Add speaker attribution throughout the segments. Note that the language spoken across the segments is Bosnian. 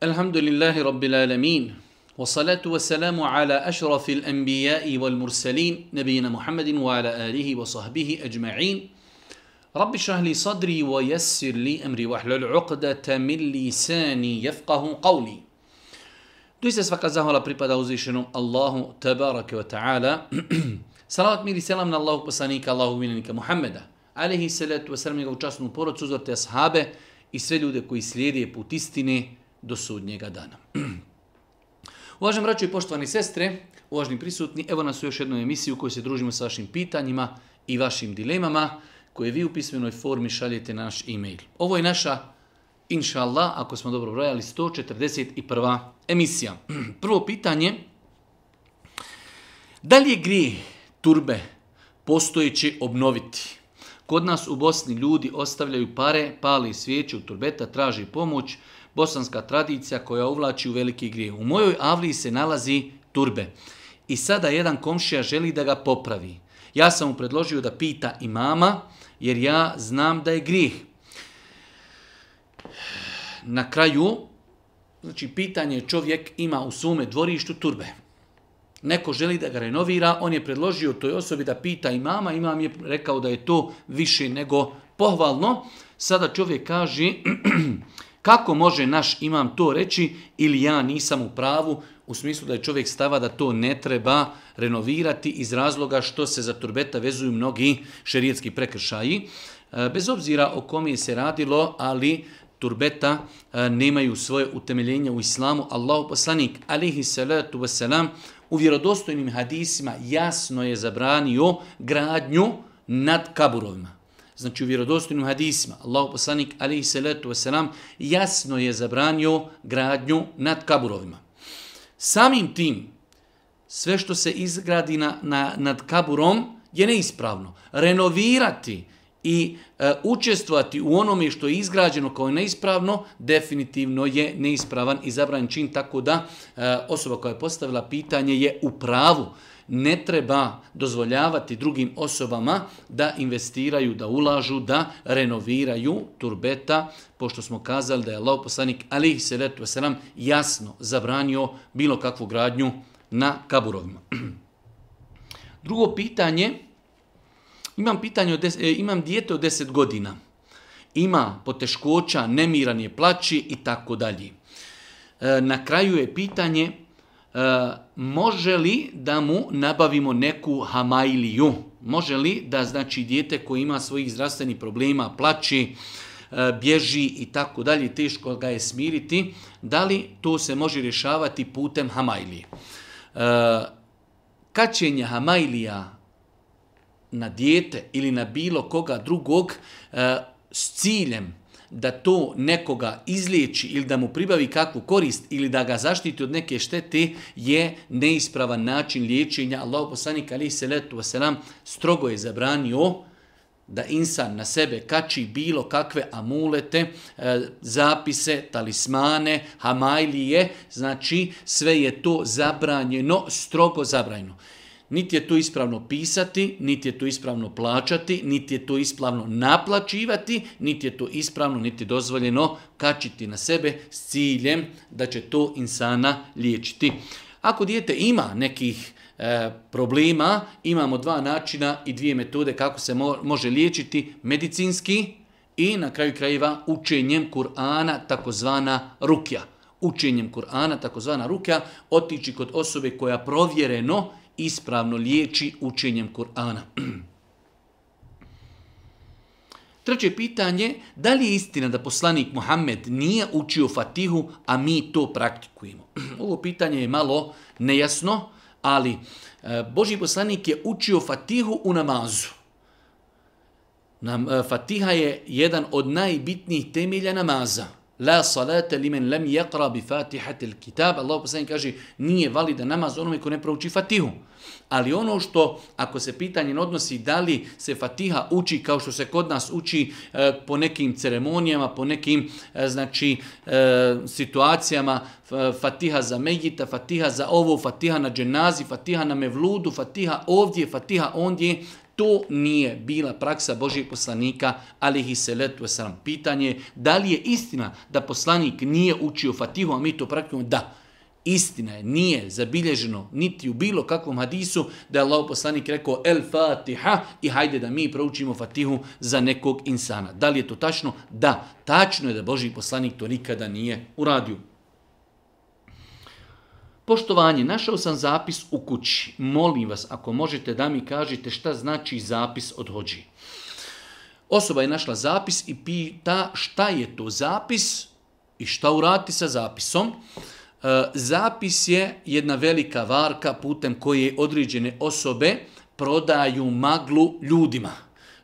Speaker 1: الحمد لله رب العالمين والصلاة والسلام على أشرف الأنبياء والمرسلين نبينا محمد وعلى آله وصحبه أجمعين رب اشرح لي صدري ويسر لي أمري واحلل عقدة من لساني يفقه قولي Doista svaka zahvala pripada uzvišenom Allahu tabaraka wa ta'ala. Salavat mir i selam na Allahu poslanika, Allahu minenika Muhammeda. Alihi salatu wa salam njegovu časnu porodcu, uzvrte ashabe i sve ljude koji slijede put istine do sudnjega dana. Uvažem braću i poštovani sestre, uvažni prisutni, evo nas u još jednu emisiju koju se družimo sa vašim pitanjima i vašim dilemama koje vi u pismenoj formi šaljete na naš e-mail. Ovo je naša, inšallah, ako smo dobro brojali, 141. emisija. Prvo pitanje, da li je grije turbe postojeće obnoviti? Kod nas u Bosni ljudi ostavljaju pare, pali svijeće u turbeta, traži pomoć, bosanska tradicija koja uvlači u veliki grijev. U mojoj avliji se nalazi turbe. I sada jedan komšija želi da ga popravi. Ja sam mu predložio da pita imama, jer ja znam da je grijeh. Na kraju, znači pitanje čovjek ima u svome dvorištu turbe. Neko želi da ga renovira, on je predložio toj osobi da pita imama, imam je rekao da je to više nego pohvalno. Sada čovjek kaže... kako može naš imam to reći ili ja nisam u pravu u smislu da je čovjek stava da to ne treba renovirati iz razloga što se za turbeta vezuju mnogi šerijetski prekršaji. E, bez obzira o kom je se radilo, ali turbeta e, nemaju svoje utemeljenje u islamu. Allahu poslanik, alihi salatu wasalam, u vjerodostojnim hadisima jasno je zabranio gradnju nad kaburovima znači u vjerodostinu hadisima, Allah poslanik alaihi salatu wasalam jasno je zabranio gradnju nad kaburovima. Samim tim, sve što se izgradi na, na, nad kaburom je neispravno. Renovirati i e, učestvovati u onome što je izgrađeno kao je neispravno, definitivno je neispravan i zabranjen čin, tako da e, osoba koja je postavila pitanje je u pravu ne treba dozvoljavati drugim osobama da investiraju, da ulažu, da renoviraju turbeta, pošto smo kazali da je Allah poslanik alih sredetu vaselam jasno zabranio bilo kakvu gradnju na kaburovima. Drugo pitanje, imam, pitanje od deset, imam dijete od 10 godina, ima poteškoća, nemiran je, plaći i tako dalje. E, na kraju je pitanje, E, može li da mu nabavimo neku hamailiju? Može li da znači dijete koje ima svojih zdravstvenih problema, plaći, e, bježi i tako dalje, teško ga je smiriti, da li to se može rješavati putem hamailije? E, Kačenje hamailija na dijete ili na bilo koga drugog s ciljem da to nekoga izliječi ili da mu pribavi kakvu korist ili da ga zaštiti od neke štete je neispravan način liječenja. Allah poslanik alaih salatu wasalam strogo je zabranio da insan na sebe kači bilo kakve amulete, e, zapise, talismane, hamajlije, znači sve je to zabranjeno, strogo zabranjeno niti je to ispravno pisati, niti je to ispravno plaćati, niti je to ispravno naplaćivati, niti je to ispravno, niti dozvoljeno kačiti na sebe s ciljem da će to insana liječiti. Ako dijete ima nekih e, problema, imamo dva načina i dvije metode kako se mo može liječiti medicinski i na kraju krajeva učenjem Kur'ana, takozvana rukja. Učenjem Kur'ana, takozvana rukja, otići kod osobe koja provjereno liječi ispravno liječi učenjem Kur'ana. Treće pitanje, da li je istina da poslanik Muhammed nije učio Fatihu, a mi to praktikujemo? Ovo pitanje je malo nejasno, ali e, Boži poslanik je učio Fatihu u namazu. Nam, e, Fatiha je jedan od najbitnijih temelja namaza. La salata limen lem yaqra bi Fatihati al-kitab. Allah poslanik kaže nije validan namaz onome ko ne prouči Fatihu. Ali ono što ako se pitanje odnosi da li se Fatiha uči kao što se kod nas uči e, po nekim ceremonijama, po nekim e, znači e, situacijama Fatiha za Mejita, Fatiha za ovo, Fatiha na dženazi, Fatiha na Mevludu, Fatiha ovdje, Fatiha ondje, To nije bila praksa Božijeg poslanika, ali ih i se letu sram. Pitanje je, da li je istina da poslanik nije učio Fatihu, a mi to praktikujemo? Da. Istina je, nije zabilježeno niti u bilo kakvom hadisu da je Allah poslanik rekao El Fatiha i hajde da mi proučimo Fatihu za nekog insana. Da li je to tačno? Da. Tačno je da Božji poslanik to nikada nije uradio. Poštovanje, našao sam zapis u kući. Molim vas, ako možete da mi kažete šta znači zapis od hođi. Osoba je našla zapis i pita šta je to zapis i šta urati sa zapisom. E, zapis je jedna velika varka putem koje određene osobe prodaju maglu ljudima.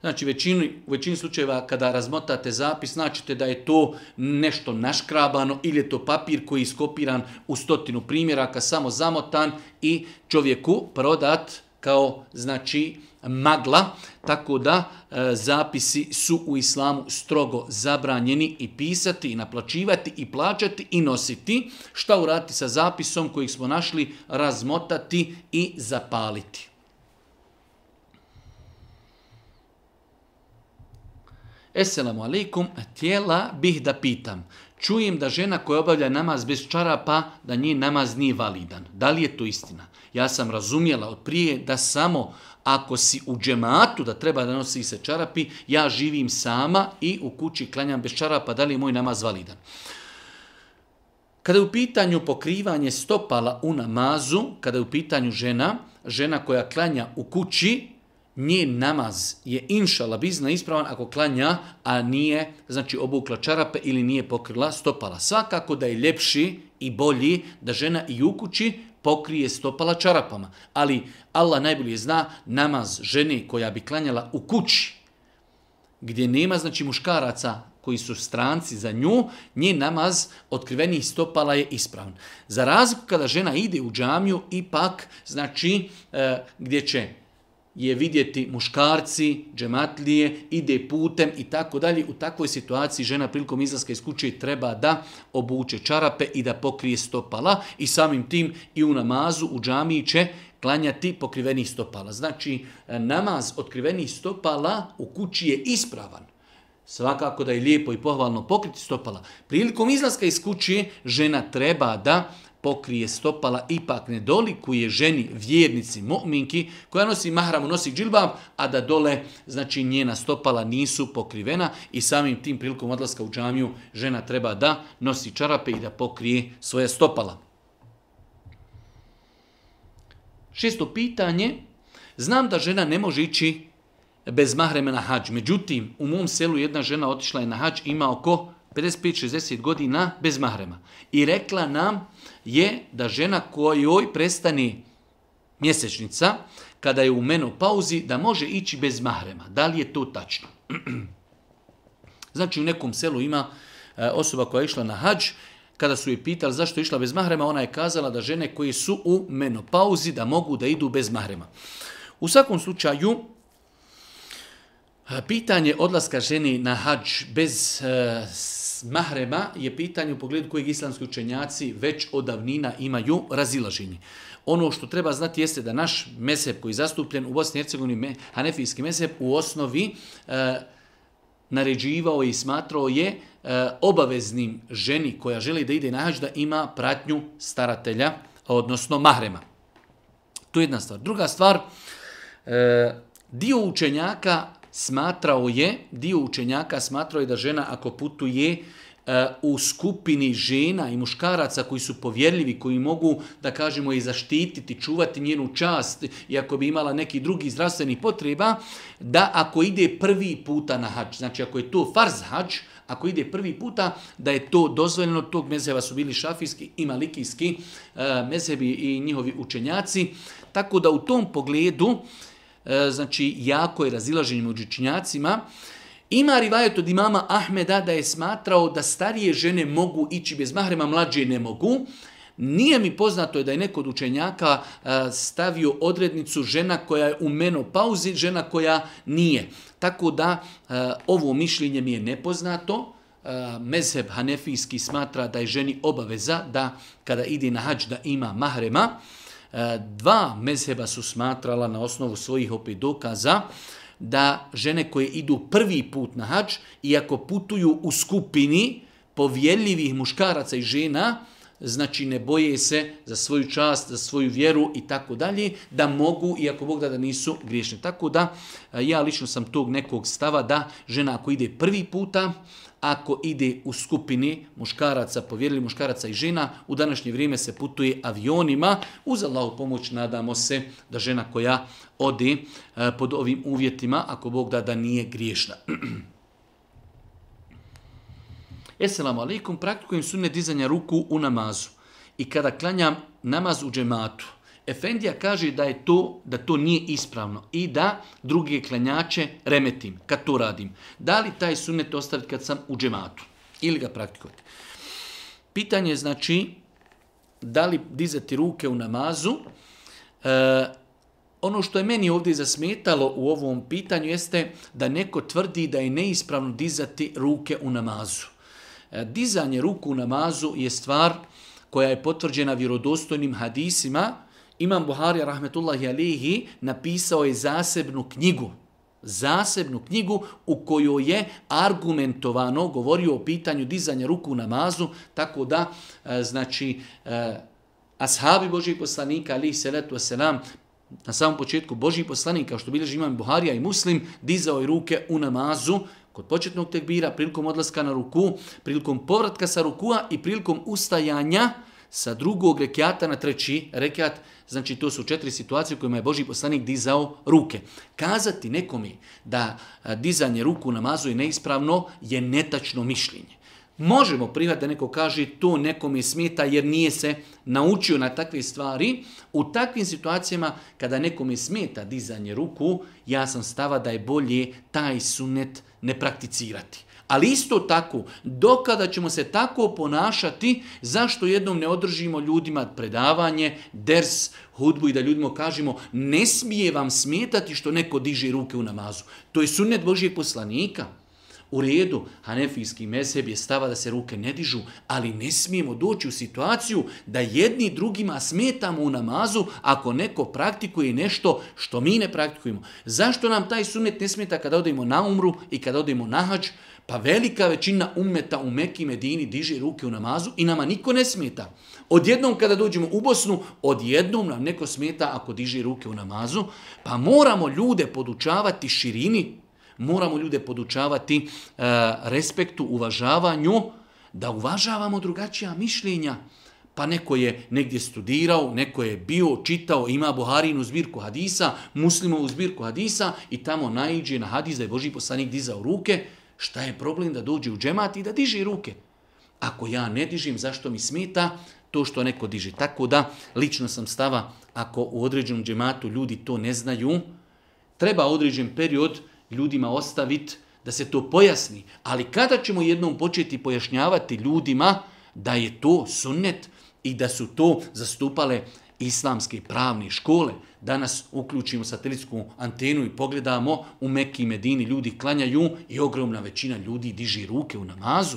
Speaker 1: Znači, većini, u većini slučajeva kada razmotate zapis, značite da je to nešto naškrabano ili je to papir koji je iskopiran u stotinu primjeraka, samo zamotan i čovjeku prodat kao, znači, magla. Tako da e, zapisi su u islamu strogo zabranjeni i pisati, i naplačivati, i plaćati, i nositi. Šta urati sa zapisom kojih smo našli? Razmotati i zapaliti. Esselamu alaikum, tijela bih da pitam. Čujem da žena koja obavlja namaz bez čarapa, da njih namaz nije validan. Da li je to istina? Ja sam razumjela od prije da samo ako si u džematu da treba da nosi se čarapi, ja živim sama i u kući klanjam bez čarapa, da li je moj namaz validan? Kada je u pitanju pokrivanje stopala u namazu, kada je u pitanju žena, žena koja klanja u kući, njen namaz je inšala bizna ispravan ako klanja, a nije znači obukla čarape ili nije pokrila stopala. Svakako da je ljepši i bolji da žena i u kući pokrije stopala čarapama. Ali Allah najbolje zna namaz žene koja bi klanjala u kući, gdje nema znači muškaraca koji su stranci za nju, njen namaz otkrivenih stopala je ispravan. Za razliku kada žena ide u džamiju, ipak, znači, e, gdje će je vidjeti muškarci, džematlije, ide putem i tako dalje. U takvoj situaciji žena prilikom izlaska iz kuće treba da obuče čarape i da pokrije stopala i samim tim i u namazu u džamiji će klanjati pokrivenih stopala. Znači, namaz otkrivenih stopala u kući je ispravan. Svakako da je lijepo i pohvalno pokriti stopala. Prilikom izlaska iz kuće žena treba da pokrije stopala, ipak ne dolikuje ženi, vjernici, mu'minki, koja nosi mahramu, nosi džilbab, a da dole, znači, njena stopala nisu pokrivena i samim tim prilikom odlaska u džamiju žena treba da nosi čarape i da pokrije svoje stopala. Šesto pitanje, znam da žena ne može ići bez mahreme na hađ, međutim, u mom selu jedna žena otišla je na hađ, ima oko 55-60 godina bez mahrema. I rekla nam je da žena kojoj prestani mjesečnica, kada je u menopauzi, da može ići bez mahrema. Da li je to tačno? Znači u nekom selu ima e, osoba koja je išla na hađ, kada su je pitali zašto je išla bez mahrema, ona je kazala da žene koje su u menopauzi da mogu da idu bez mahrema. U svakom slučaju, e, pitanje odlaska ženi na hađ bez e, mahrema je pitanje u pogledu kojeg islamski učenjaci već od davnina imaju razilaženje. Ono što treba znati jeste da naš mezheb koji je zastupljen u Bosni i Hercegovini, hanefijski mezheb, u osnovi e, naređivao i smatrao je e, obaveznim ženi koja želi da ide na hađ da ima pratnju staratelja, odnosno mahrema. To je jedna stvar. Druga stvar, e, dio učenjaka smatrao je, dio učenjaka smatrao je da žena ako putuje eh, u skupini žena i muškaraca koji su povjerljivi, koji mogu, da kažemo, i zaštititi, čuvati njenu čast, iako bi imala neki drugi zdravstveni potreba, da ako ide prvi puta na hač, znači ako je to farz hač, ako ide prvi puta, da je to dozvoljeno, tog mezeva su bili šafijski i malikijski eh, mezevi i njihovi učenjaci, tako da u tom pogledu uh, E, znači jako je razilaženje među učinjacima. Ima rivajet od imama Ahmeda da je smatrao da starije žene mogu ići bez mahrema, mlađe ne mogu. Nije mi poznato da je neko od učenjaka e, stavio odrednicu žena koja je u menopauzi, žena koja nije. Tako da e, ovo mišljenje mi je nepoznato. Mezheb Hanefijski smatra da je ženi obaveza da kada ide na hađ da ima mahrema. E, dva mezheba su smatrala na osnovu svojih opet dokaza da žene koje idu prvi put na hač i ako putuju u skupini povjeljivih muškaraca i žena, znači ne boje se za svoju čast, za svoju vjeru i tako dalje, da mogu, iako Bog da, da nisu griješne. Tako da, e, ja lično sam tog nekog stava da žena ako ide prvi puta, uh, ako ide u skupini muškaraca, povjerili muškaraca i žena, u današnje vrijeme se putuje avionima, uz Allahu pomoć nadamo se da žena koja ode e, pod ovim uvjetima, ako Bog da, da nije griješna. Esselamu alaikum, praktikujem sunne dizanja ruku u namazu i kada klanjam namaz u džematu, Efendija kaže da je to da to nije ispravno i da druge klanjače remetim kad to radim. Da li taj sunnet ostaviti kad sam u džematu ili ga praktikovati? Pitanje je znači da li dizati ruke u namazu. E, ono što je meni ovdje zasmetalo u ovom pitanju jeste da neko tvrdi da je neispravno dizati ruke u namazu. E, dizanje ruku u namazu je stvar koja je potvrđena vjerodostojnim hadisima Imam Buhari, rahmetullahi alihi, napisao je zasebnu knjigu. Zasebnu knjigu u kojoj je argumentovano govorio o pitanju dizanja ruku u namazu, tako da, e, znači, e, ashabi Božih poslanika, alihi salatu wasalam, na samom početku Božih poslanika, što bilježi imam Buharija i Muslim, dizao je ruke u namazu, kod početnog tekbira, prilikom odlaska na ruku, prilikom povratka sa rukua i prilikom ustajanja, sa drugog rekiata na treći rekiat, znači to su četiri situacije u kojima je Boži poslanik dizao ruke. Kazati nekomi da dizanje ruku namazu je neispravno je netačno mišljenje. Možemo prihvatiti da neko kaže to nekome smeta jer nije se naučio na takve stvari. U takvim situacijama kada nekome smeta dizanje ruku, ja sam stava da je bolje taj sunet ne prakticirati. Ali isto tako, dokada ćemo se tako ponašati, zašto jednom ne održimo ljudima predavanje, ders, hudbu i da ljudima kažemo ne smije vam smetati što neko diže ruke u namazu. To je sunnet Božijeg poslanika. U redu, hanefijski meseb je stava da se ruke ne dižu, ali ne smijemo doći u situaciju da jedni drugima smetamo u namazu ako neko praktikuje nešto što mi ne praktikujemo. Zašto nam taj sunnet ne smeta kada odemo na umru i kada odemo na hađu? Pa velika većina umeta u Mekki Medini diže ruke u namazu i nama niko ne smeta. Odjednom kada dođemo u Bosnu, odjednom nam neko smeta ako diže ruke u namazu, pa moramo ljude podučavati širini, moramo ljude podučavati e, respektu, uvažavanju, da uvažavamo drugačija mišljenja. Pa neko je negdje studirao, neko je bio, čitao, ima Buharinu zbirku hadisa, muslimovu zbirku hadisa i tamo najđe na hadisa i Boži poslanik dizao ruke, šta je problem da dođe u džemat i da diže ruke? Ako ja ne dižim, zašto mi smeta to što neko diže? Tako da, lično sam stava, ako u određenom džematu ljudi to ne znaju, treba određen period ljudima ostaviti da se to pojasni. Ali kada ćemo jednom početi pojašnjavati ljudima da je to sunnet i da su to zastupale islamske pravne škole, danas uključimo satelitsku antenu i pogledamo, u Mekke i Medini ljudi klanjaju i ogromna većina ljudi diži ruke u namazu.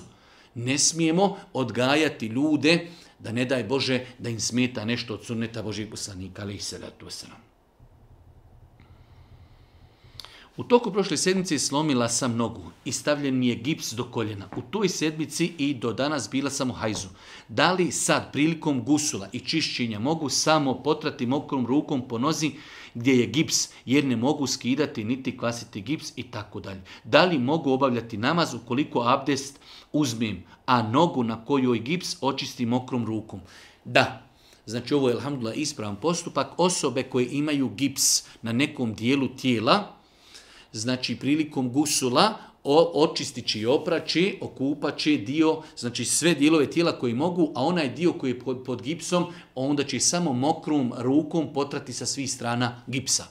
Speaker 1: Ne smijemo odgajati ljude da ne daj Bože da im smeta nešto od sunneta Božijeg poslanika, ali i salatu wasalam. U toku prošle sedmice slomila sam nogu i stavljen mi je gips do koljena. U toj sedmici i do danas bila sam u hajzu. Da li sad prilikom gusula i čišćenja mogu samo potrati mokrom rukom po nozi gdje je gips jer ne mogu skidati niti kvasiti gips i tako dalje. Da li mogu obavljati namaz ukoliko abdest uzmem, a nogu na kojoj gips očisti mokrom rukom? Da. Znači ovo je, alhamdulillah, ispravan postupak. Osobe koje imaju gips na nekom dijelu tijela, znači prilikom gusula očistići i opraći, okupaći dio, znači sve dijelove tijela koji mogu, a onaj dio koji je pod gipsom, onda će samo mokrom rukom potrati sa svih strana gipsa.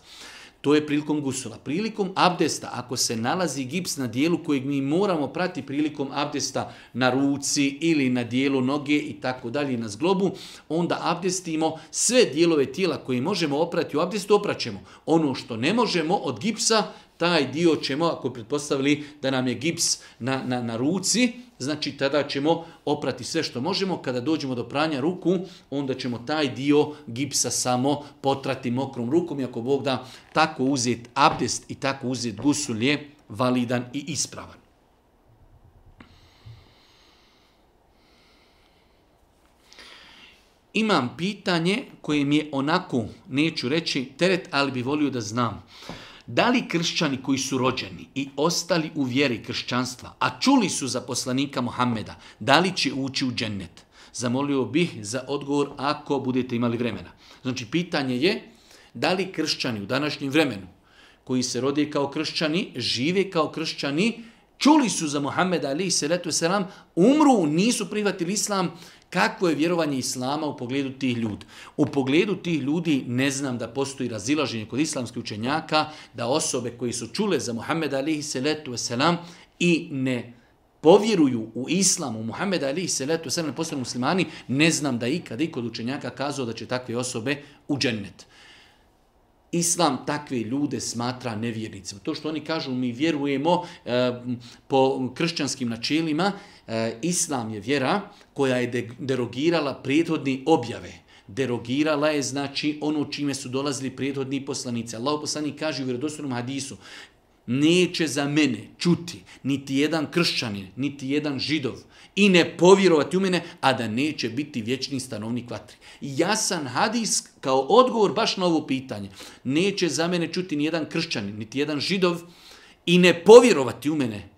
Speaker 1: To je prilikom gusula. Prilikom abdesta, ako se nalazi gips na dijelu kojeg mi moramo prati prilikom abdesta na ruci ili na dijelu noge i tako dalje na zglobu, onda abdestimo sve dijelove tijela koje možemo oprati u abdestu, opraćemo. Ono što ne možemo od gipsa, taj dio ćemo, ako pretpostavili da nam je gips na, na, na ruci, znači tada ćemo oprati sve što možemo. Kada dođemo do pranja ruku, onda ćemo taj dio gipsa samo potrati mokrom rukom i ako Bog da tako uzeti abdest i tako uzeti gusul je validan i ispravan. Imam pitanje koje mi je onako, neću reći teret, ali bi volio da znam. Uh, Da li kršćani koji su rođeni i ostali u vjeri kršćanstva, a čuli su za poslanika Mohameda, da li će ući u džennet? Zamolio bih za odgovor ako budete imali vremena. Znači, pitanje je da li kršćani u današnjem vremenu koji se rode kao kršćani, žive kao kršćani, čuli su za Mohameda ali i seletu selam, umru, nisu prihvatili islam, Kako je vjerovanje islama u pogledu tih ljudi? U pogledu tih ljudi ne znam da postoji razilaženje kod islamskih učenjaka da osobe koji su čule za Muhammed alihi salatu wasalam i ne povjeruju u islamu, Muhammed alihi salatu wasalam ne postoje muslimani, ne znam da ikad i kod učenjaka kazao da će takve osobe u džennet. Islam takve ljude smatra nevjernicima. To što oni kažu, mi vjerujemo e, po kršćanskim načelima, e, Islam je vjera koja je de derogirala prijedhodni objave. Derogirala je znači ono čime su dolazili prijedhodni poslanice. Allah poslanik kaže u vjerodostornom hadisu, neće za mene čuti niti jedan kršćanin, niti jedan židov i ne povjerovati u mene, a da neće biti vječni stanovnik vatri. Jasan hadis kao odgovor baš na ovo pitanje. Neće za mene čuti ni jedan kršćanin, niti jedan židov i ne povjerovati u mene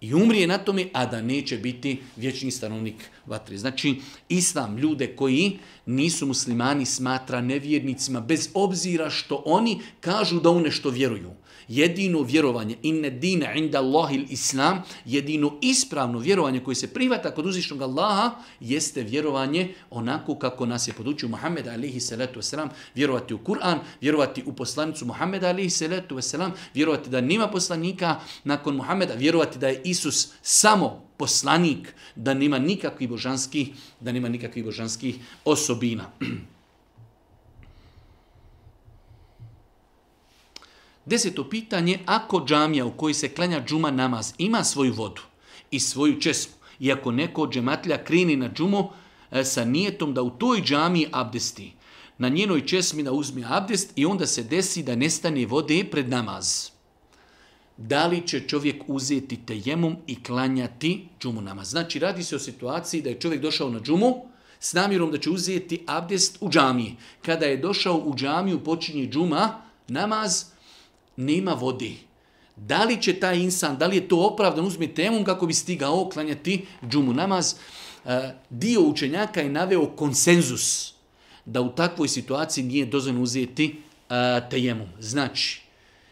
Speaker 1: i umrije na tome, a da neće biti vječni stanovnik vatri. Znači, islam, ljude koji nisu muslimani, smatra nevjernicima, bez obzira što oni kažu da u nešto vjeruju jedino vjerovanje inna dina inda Allahil islam jedino ispravno vjerovanje koje se privata kod uzvišnog Allaha jeste vjerovanje onako kako nas je podučio Muhammed alihi salatu wasalam vjerovati u Kur'an, vjerovati u poslanicu Muhammed alihi salatu wasalam vjerovati da nima poslanika nakon Muhammeda, vjerovati da je Isus samo poslanik, da nima nikakvih božanskih da nima nikakvih božanskih osobina. Deseto pitanje, ako džamija u kojoj se klanja džuma namaz ima svoju vodu i svoju česmu, i ako neko od džematlja krini na džumu e, sa nijetom da u toj džamiji abdesti, na njenoj česmi da uzme abdest i onda se desi da nestane vode pred namaz. Da li će čovjek uzeti tejemum i klanjati džumu namaz? Znači, radi se o situaciji da je čovjek došao na džumu s namjerom da će uzeti abdest u džamiji. Kada je došao u džamiju, počinje džuma, namaz, namaz, nema vode. Da li će taj insan, da li je to opravdan uzme temom kako bi stigao oklanjati džumu namaz? E, dio učenjaka je naveo konsenzus da u takvoj situaciji nije dozvan uzeti e, tejemom. Znači,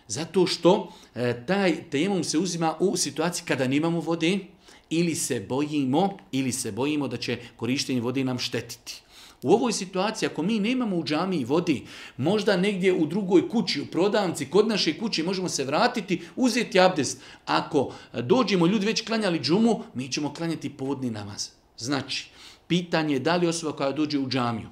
Speaker 1: zato što e, taj tejemom se uzima u situaciji kada nemamo vode ili se bojimo ili se bojimo da će korištenje vode nam štetiti. U ovoj situaciji, ako mi nemamo u džamiji vodi, možda negdje u drugoj kući, u prodavnici, kod naše kući, možemo se vratiti, uzeti abdest. Ako e, dođemo, ljudi već klanjali džumu, mi ćemo klanjati povodni namaz. Znači, pitanje je da li osoba koja dođe u džamiju,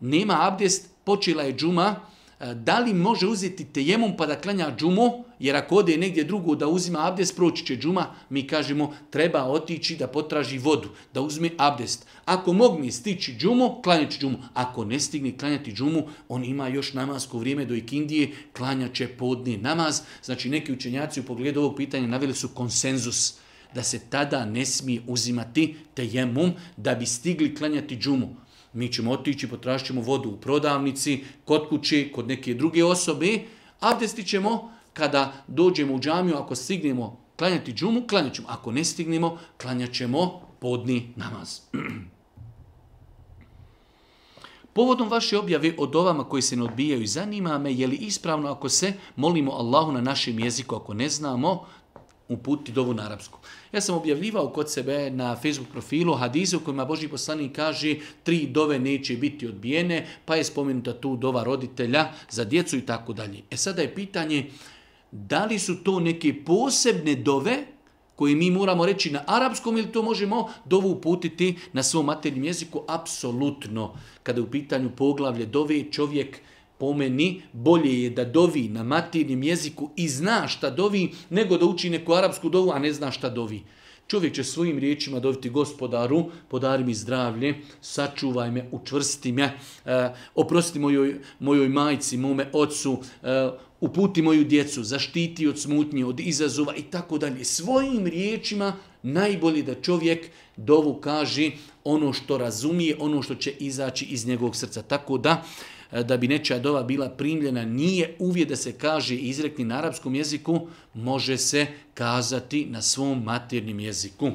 Speaker 1: nema abdest, počela je džuma, e, da li može uzeti tejemom pa da klanja džumu, jer ako ode negdje drugo da uzima abdest, proći će džuma, mi kažemo treba otići da potraži vodu, da uzme abdest. Ako mogni stići džumu, klanjat će džumu. Ako ne stigni klanjati džumu, on ima još namasko vrijeme do ikindije, klanjat će podni namaz. Znači neki učenjaci u pogledu ovog pitanja naveli su konsenzus da se tada ne smije uzimati tejemum da bi stigli klanjati džumu. Mi ćemo otići, potrašćemo vodu u prodavnici, kod kući, kod neke druge osobe, abdestit ćemo, kada dođemo u džamiju, ako stignemo klanjati džumu, klanjat ćemo. Ako ne stignemo, klanjat ćemo podni namaz. Povodom vaše objave o dovama koji se ne odbijaju i zanima me, je li ispravno ako se molimo Allahu na našem jeziku, ako ne znamo, uputi dovu na arapsku. Ja sam objavljivao kod sebe na Facebook profilu hadize u kojima Boži poslanik kaže tri dove neće biti odbijene, pa je spomenuta tu dova roditelja za djecu i tako dalje. E sada je pitanje, uh, da li su to neke posebne dove koje mi moramo reći na arapskom ili to možemo dovu uputiti na svom maternjem jeziku, apsolutno. Kada u pitanju poglavlje dove čovjek pomeni, bolje je da dovi na maternjem jeziku i zna šta dovi, nego da uči neku arapsku dovu, a ne zna šta dovi. Čovjek će svojim riječima doviti gospodaru, podari mi zdravlje, sačuvaj me, učvrsti me, e, oprosti mojoj, mojoj majci, mome, otcu, učvrsti e, uputi moju djecu, zaštiti od smutnje, od izazova i tako dalje. Svojim riječima najbolje da čovjek dovu kaže ono što razumije, ono što će izaći iz njegovog srca. Tako da, e, da bi nečija dova bila primljena, nije uvijek da se kaže izrekni na arapskom jeziku, može se kazati na svom maternjem jeziku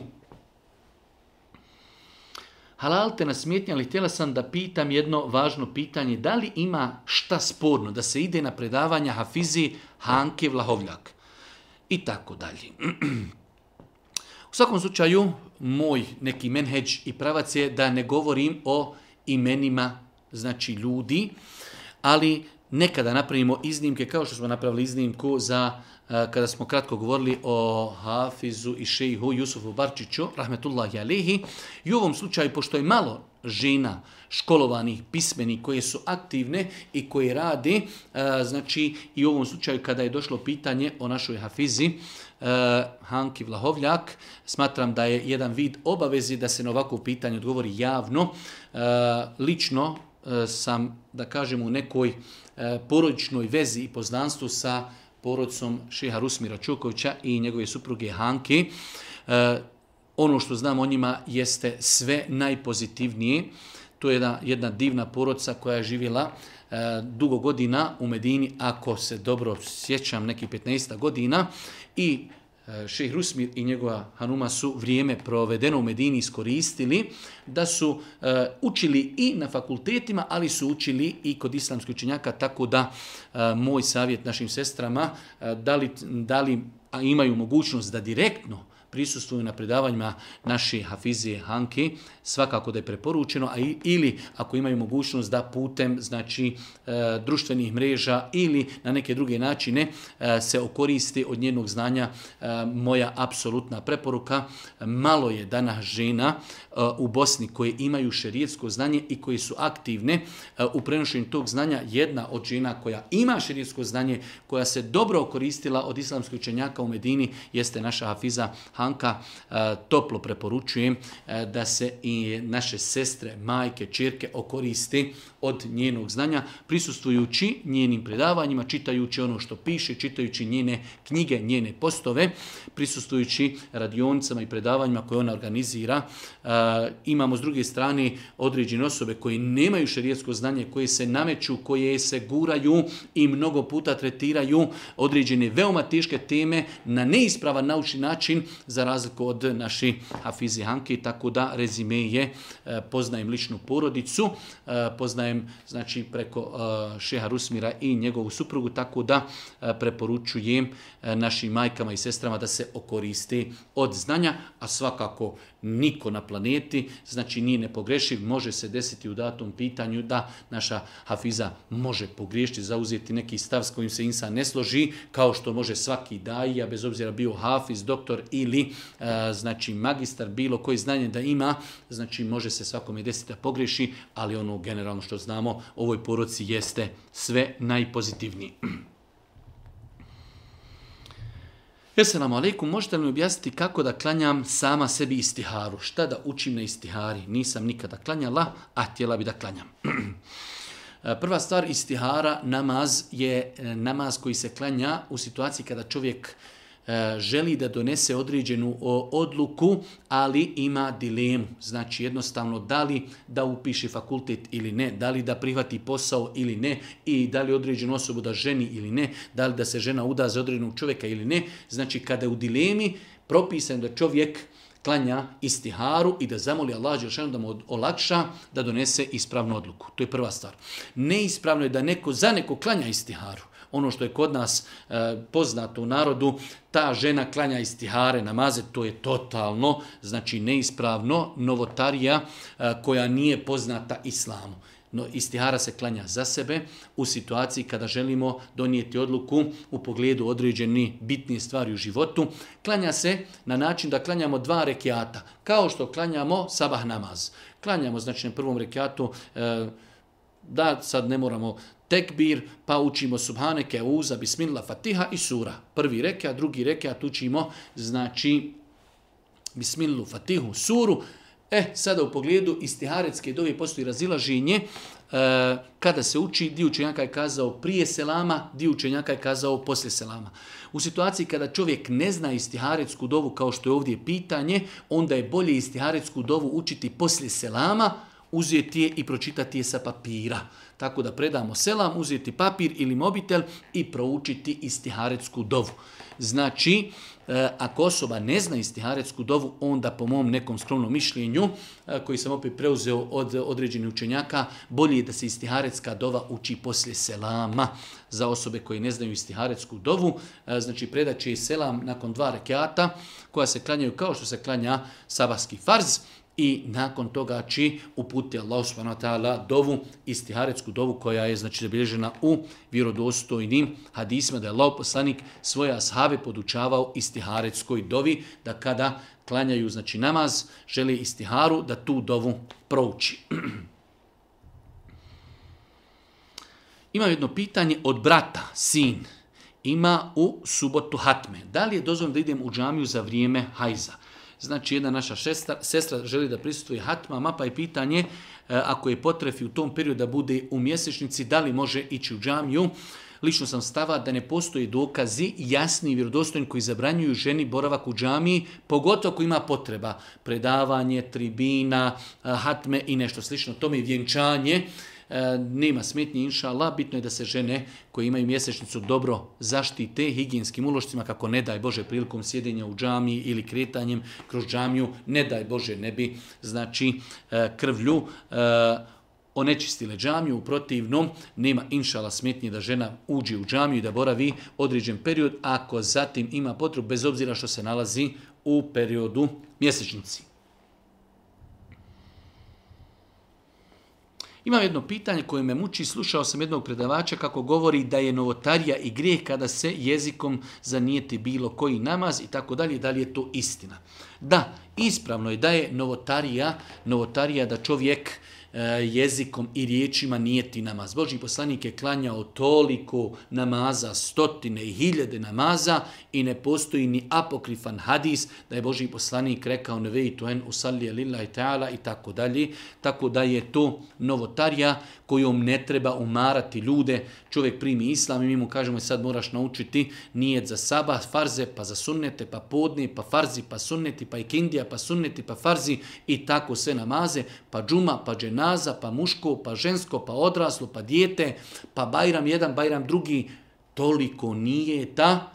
Speaker 1: halal te na smjetnje, ali htjela sam da pitam jedno važno pitanje. Da li ima šta sporno da se ide na predavanja Hafizi Hanke Vlahovljak? I tako dalje. U svakom slučaju, moj neki menheđ i pravac je da ne govorim o imenima znači ljudi, ali nekada napravimo iznimke kao što smo napravili iznimku za eh, kada smo kratko govorili o Hafizu i Šejhu Jusufu Barčiću, rahmetullahi alihi. I u ovom slučaju, pošto je malo žena školovanih pismeni koje su aktivne i koje rade, eh, znači i u ovom slučaju kada je došlo pitanje o našoj Hafizi, eh, Hanki Vlahovljak, smatram da je jedan vid obavezi da se na ovakvu pitanju odgovori javno. Lično sam, da kažem, u nekoj E, porodičnoj vezi i poznanstvu sa porodcom Šeha Rusmira Čukovića i njegove supruge Hanke. E, ono što znam o njima jeste sve najpozitivnije. To je jedna, jedna divna porodca koja je živjela e, dugo godina u Medini, ako se dobro sjećam, neki 15 godina i E, Šejh Rusmir i njegova Hanuma su vrijeme provedeno u Medini iskoristili da su e, učili i na fakultetima, ali su učili i kod islamskih učenjaka, tako da e, moj savjet našim sestrama, da li, da li imaju mogućnost da direktno prisustuju na predavanjima naše Hafizije Hanke, svakako da je preporučeno, a i, ili ako imaju mogućnost da putem znači e, društvenih mreža ili na neke druge načine e, se okoristi od njenog znanja e, moja apsolutna preporuka. Malo je dana žena e, u Bosni koje imaju šerijetsko znanje i koje su aktivne e, u prenošenju tog znanja. Jedna od žena koja ima šerijetsko znanje, koja se dobro okoristila od islamskih učenjaka u Medini, jeste naša Hafiza Hanke. Hanka, e, toplo preporučujem e, da se i naše sestre, majke, čirke okoristi od njenog znanja, prisustujući njenim predavanjima, čitajući ono što piše, čitajući njene knjige, njene postove, prisustujući radionicama i predavanjima koje ona organizira. E, imamo s druge strane određene osobe koje nemaju šarijetsko znanje, koje se nameću, koje se guraju i mnogo puta tretiraju određene veoma teške teme na neispravan naučni način za razliku od naši Hafizi Hanki, tako da rezime je, e, poznajem ličnu porodicu, e, poznajem znači preko e, Šeha Rusmira i njegovu suprugu, tako da preporučujem našim majkama i sestrama da se okoriste od znanja, a svakako niko na planeti, znači nije nepogrešiv, može se desiti u datom pitanju da naša hafiza može pogriješiti, zauzeti neki stav s kojim se insa ne složi, kao što može svaki dajija, bez obzira bio hafiz, doktor ili e, znači magistar, bilo koji znanje da ima, znači može se svakome desiti da pogriješi, ali ono generalno što znamo, ovoj poroci jeste sve najpozitivniji. Esselamu alaikum, možete li mi objasniti kako da klanjam sama sebi istiharu? Šta da učim na istihari? Nisam nikada klanjala, a htjela bi da klanjam. E, prva stvar istihara, namaz, je e, namaz koji se klanja u situaciji kada čovjek E, želi da donese određenu odluku, ali ima dilemu. Znači jednostavno da li da upiše fakultet ili ne, da li da prihvati posao ili ne i da li određenu osobu da ženi ili ne, da li da se žena uda za određenog čovjeka ili ne. Znači kada je u dilemi propisan da čovjek klanja istiharu i da zamoli Allah Đelšanu da mu olakša da donese ispravnu odluku. To je prva stvar. Neispravno je da neko za neko klanja istiharu ono što je kod nas e, poznato u narodu, ta žena klanja istihare namaze, to je totalno, znači neispravno, novotarija e, koja nije poznata islamu. No istihara se klanja za sebe u situaciji kada želimo donijeti odluku u pogledu određeni bitnije stvari u životu. Klanja se na način da klanjamo dva rekiata, kao što klanjamo sabah namaz. Klanjamo, znači na prvom rekiatu, e, da sad ne moramo tekbir, pa učimo subhaneke, uza, bismillah, fatiha i sura. Prvi reke, a drugi reke, a tučimo, znači, bismillu, fatihu, suru. E, sada u pogledu istiharetske dovi postoji razilaženje, e, kada se uči, di učenjaka je kazao prije selama, di učenjaka je kazao poslije selama. U situaciji kada čovjek ne zna istiharetsku dovu, kao što je ovdje pitanje, onda je bolje istiharetsku dovu učiti poslije selama, uzeti je i pročitati je sa papira tako da predamo selam, uzeti papir ili mobitel i proučiti istiharetsku dovu. Znači, e, ako osoba ne zna istiharetsku dovu, onda po mom nekom skromnom mišljenju, e, koji sam opet preuzeo od određenih učenjaka, bolje je da se istiharetska dova uči poslije selama. Za osobe koje ne znaju istiharetsku dovu, e, znači predat će selam nakon dva rekiata, koja se klanjaju kao što se klanja sabahski farz, i nakon toga či uputi Allah subhanahu wa ta'ala dovu, istiharecku dovu koja je znači zabilježena u vjerodostojnim hadisima da je Allah poslanik svoje ashave podučavao istiharetskoj dovi da kada klanjaju znači namaz, želi istiharu da tu dovu prouči. Ima jedno pitanje od brata, sin, ima u subotu hatme. Da li je dozvoljeno da idem u džamiju za vrijeme hajza? znači jedna naša šestra, sestra želi da prisutuje hatma, mapa i pitanje e, ako je potrefi u tom periodu da bude u mjesečnici, da li može ići u džamiju. Lično sam stava da ne postoje dokazi jasni i vjerodostojni koji zabranjuju ženi boravak u džamiji, pogotovo ako ima potreba predavanje, tribina, e, hatme i nešto slično, tome i vjenčanje. E, E, nema smetnje, inša Allah, bitno je da se žene koje imaju mjesečnicu dobro zaštite higijenskim ulošcima, kako ne daj Bože prilikom sjedenja u džami ili kretanjem kroz džamiju, ne daj Bože ne bi, znači, e, krvlju e, onečistile džamiju, u protivnom nema inšala smetnje da žena uđe u džamiju i da boravi određen period ako zatim ima potrebu, bez obzira što se nalazi u periodu mjesečnici. Imam jedno pitanje koje me muči, slušao sam jednog predavača kako govori da je novotarija i grijeh kada se jezikom zanijeti bilo koji namaz i tako dalje, da li je to istina? Da, ispravno je da je novotarija, novotarija da čovjek uh, E, jezikom i riječima nije ti namaz. Boži poslanik je klanjao toliko namaza, stotine i hiljade namaza i ne postoji ni apokrifan hadis da je Boži poslanik rekao ne vej tu en usalije lillahi ta'ala i tako dalje. Tako da je to novotarija kojom ne treba umarati ljude. Čovjek primi islam i mi mu kažemo e, sad moraš naučiti nijed za sabah, farze pa za sunnete pa podne pa farzi pa sunneti pa ikindija pa sunneti pa farzi i tako sve namaze pa džuma pa dženar dženaza, pa muško, pa žensko, pa odraslo, pa dijete, pa bajram jedan, bajram drugi, toliko nije ta.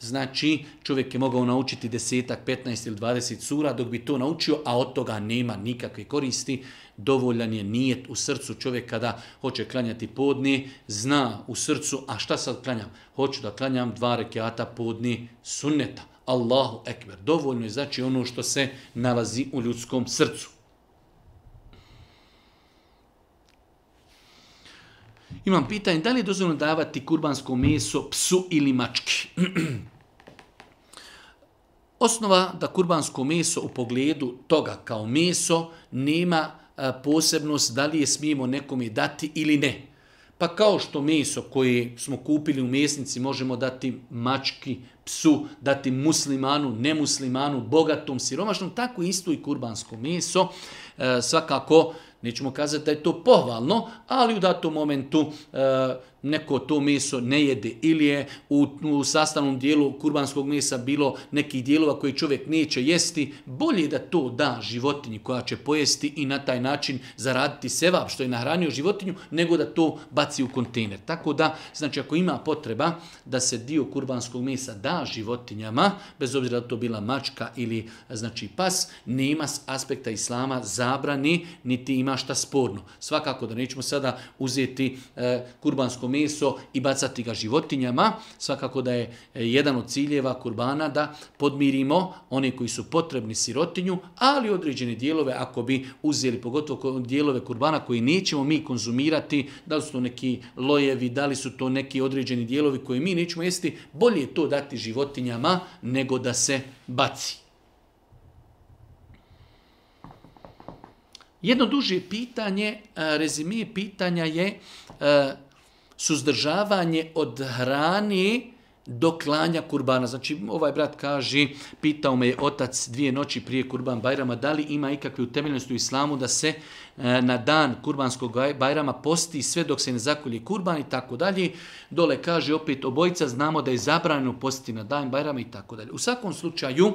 Speaker 1: Znači, čovjek je mogao naučiti desetak, 15 ili 20 sura, dok bi to naučio, a od toga nema nikakve koristi. Dovoljan je nijet u srcu čovjek kada hoće klanjati podni, zna u srcu, a šta sad klanjam? Hoću da klanjam dva rekiata podni sunneta. Allahu ekber. Dovoljno je znači ono što se nalazi u ljudskom srcu. Imam pitanje, da li je dozvoljno davati kurbansko meso psu ili mački? Osnova da kurbansko meso u pogledu toga kao meso nema posebnost da li je smijemo nekome dati ili ne. Pa kao što meso koje smo kupili u mesnici možemo dati mački, psu, dati muslimanu, nemuslimanu, bogatom, siromašnom, tako isto i kurbansko meso. E, svakako Nećemo kazati da je to pohvalno, ali u datom momentu e, neko to meso ne jede ili je u, u sastavnom dijelu kurbanskog mesa bilo nekih dijelova koji čovjek neće jesti, bolje je da to da životinji koja će pojesti i na taj način zaraditi sevap što je nahranio životinju, nego da to baci u kontejner. Tako da, znači ako ima potreba da se dio kurbanskog mesa da životinjama, bez obzira da to bila mačka ili znači pas, nema aspekta islama zabrani, niti ima šta sporno. Svakako da nećemo sada uzeti e, kurbansko meso i bacati ga životinjama, svakako da je e, jedan od ciljeva kurbana da podmirimo one koji su potrebni sirotinju, ali određene dijelove ako bi uzeli, pogotovo dijelove kurbana koji nećemo mi konzumirati, da li su to neki lojevi, da li su to neki određeni dijelovi koji mi nećemo jesti, bolje je to dati životinjama nego da se baci. Jedno duže pitanje, e, rezimije pitanja je e, suzdržavanje od hrani do klanja kurbana. Znači, ovaj brat kaže, pitao me je otac dvije noći prije kurban bajrama, da li ima ikakve utemeljnosti u islamu da se e, na dan kurbanskog bajrama posti sve dok se ne zakolje kurban i tako dalje. Dole kaže opet obojica, znamo da je zabranjeno postiti na dan bajrama i tako dalje. U svakom slučaju,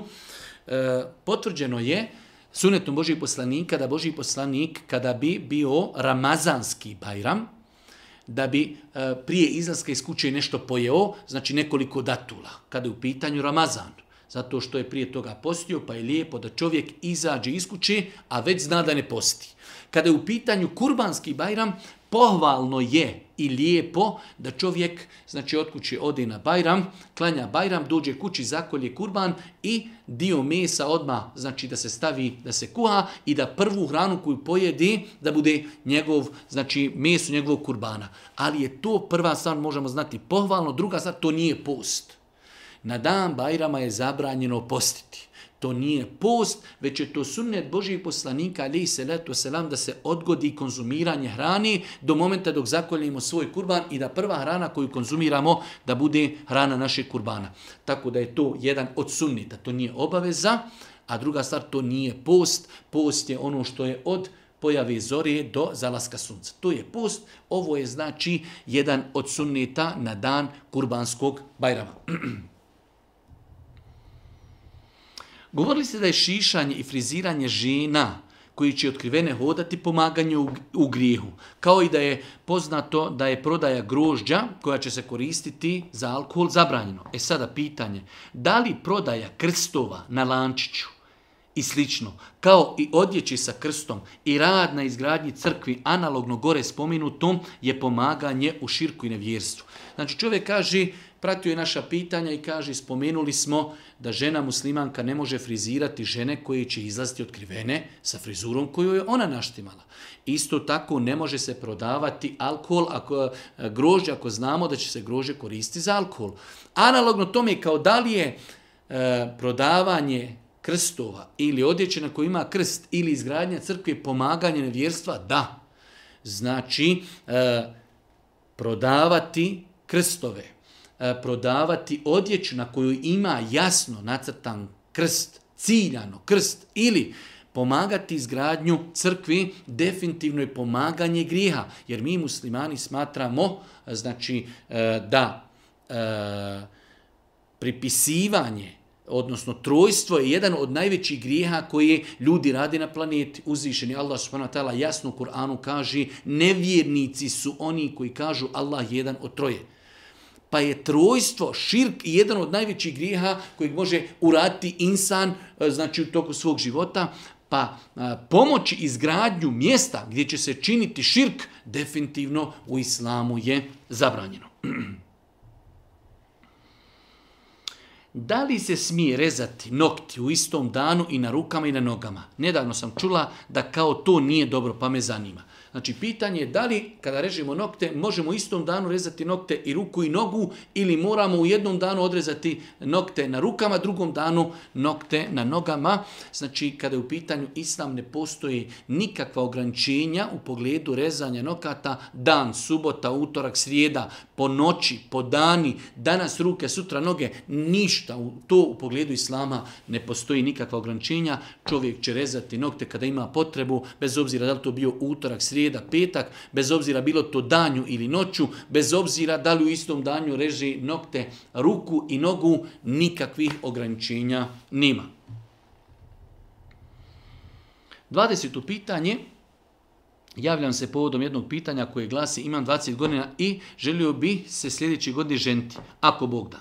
Speaker 1: potvrđeno je, sunetom Božih poslanika da Božih poslanik kada bi bio Ramazanski Bajram, da bi e, prije izlaska iz kuće nešto pojeo, znači nekoliko datula, kada je u pitanju Ramazan, zato što je prije toga postio, pa je lijepo da čovjek izađe iz kuće, a već zna da ne posti. Kada je u pitanju Kurbanski Bajram, pohvalno je i lijepo da čovjek, znači od kuće ode na Bajram, klanja Bajram, dođe kući, zakolje kurban i dio mesa odma, znači da se stavi, da se kuha i da prvu hranu koju pojedi, da bude njegov, znači meso njegovog kurbana. Ali je to prva stvar, možemo znati pohvalno, druga stvar, to nije post. Na dan Bajrama je zabranjeno postiti. To nije post, već je to sunnet Božijeg poslanika, ali i salatu selam da se odgodi konzumiranje hrani do momenta dok zakoljimo svoj kurban i da prva hrana koju konzumiramo da bude hrana našeg kurbana. Tako da je to jedan od sunnita, to nije obaveza, a druga stvar to nije post, post je ono što je od pojave zore do zalaska sunca. To je post, ovo je znači jedan od sunnita na dan kurbanskog bajrama. Govorili ste da je šišanje i friziranje žena koji će otkrivene hodati pomaganju u grihu. Kao i da je poznato da je prodaja grožđa koja će se koristiti za alkohol zabranjeno. E sada pitanje, da li prodaja krstova na lančiću i slično, kao i odjeći sa krstom i rad na izgradnji crkvi analogno gore spominutom je pomaganje u širku i nevjerstvu. Znači čovjek kaže pratio je naša pitanja i kaže, spomenuli smo da žena muslimanka ne može frizirati žene koje će izlaziti otkrivene sa frizurom koju je ona naštimala. Isto tako ne može se prodavati alkohol, ako, eh, grožđe, ako znamo da će se grožđe koristi za alkohol. Analogno tome kao da li je e, prodavanje krstova ili odjeće na kojima ima krst ili izgradnja crkve pomaganje nevjerstva, da. Znači, e, prodavati krstove, E, prodavati odjeću na koju ima jasno nacrtan krst, ciljano krst, ili pomagati izgradnju crkvi, definitivno je pomaganje griha, jer mi muslimani smatramo e, znači, e, da pripisivanje odnosno trojstvo je jedan od najvećih grijeha koji ljudi radi na planeti. Uzvišeni Allah subhanahu wa ta'ala jasno u Kur'anu kaže nevjernici su oni koji kažu Allah je jedan od troje pa je trojstvo, širk, jedan od najvećih grijeha kojeg može urati insan, e, znači u toku svog života, pa e, pomoći izgradnju mjesta gdje će se činiti širk, definitivno u islamu je zabranjeno. Da li se smije rezati nokti u istom danu i na rukama i na nogama? Nedavno sam čula da kao to nije dobro, pa me zanima. Znači, pitanje je da li kada režimo nokte, možemo u istom danu rezati nokte i ruku i nogu ili moramo u jednom danu odrezati nokte na rukama, drugom danu nokte na nogama. Znači, kada je u pitanju islam ne postoji nikakva ograničenja u pogledu rezanja nokata, dan, subota, utorak, srijeda, po noći, po dani, danas ruke, sutra noge, ništa. To u pogledu islama ne postoji nikakva ograničenja. Čovjek će rezati nokte kada ima potrebu, bez obzira da li to bio utorak, srijeda, srijeda, petak, bez obzira bilo to danju ili noću, bez obzira da li u istom danju reže nokte ruku i nogu, nikakvih ograničenja nima. 20. pitanje. Javljam se povodom jednog pitanja koje glasi imam 20 godina i želio bi se sljedeći godini ženti, ako Bog da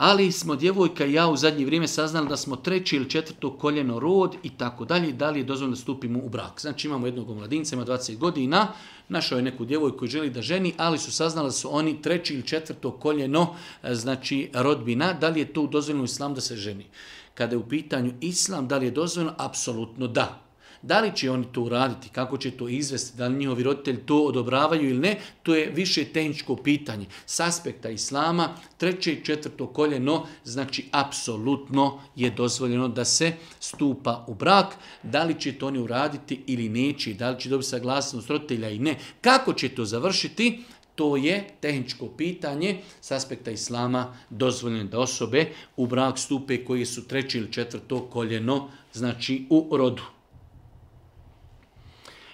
Speaker 1: ali smo djevojka i ja u zadnje vrijeme saznali da smo treći ili četvrto koljeno rod i tako dalje, da li je dozvoljno da stupimo u brak. Znači imamo jednog omladinca, ima 20 godina, našao je neku djevojku koju želi da ženi, ali su saznali da su oni treći ili četvrto koljeno, e, znači rodbina, da li je to dozvoljno u islam da se ženi. Kada je u pitanju islam, da li je dozvoljno? Apsolutno da. Da li će oni to uraditi, kako će to izvesti, da li njihovi roditelji to odobravaju ili ne, to je više tehničko pitanje. S aspekta islama, treće i četvrto koljeno, znači apsolutno je dozvoljeno da se stupa u brak. Da li će to oni uraditi ili neće, da li će dobiti saglasnost roditelja i ne. Kako će to završiti, to je tehničko pitanje s aspekta islama dozvoljeno da osobe u brak stupe koje su treće ili četvrto koljeno, znači u rodu.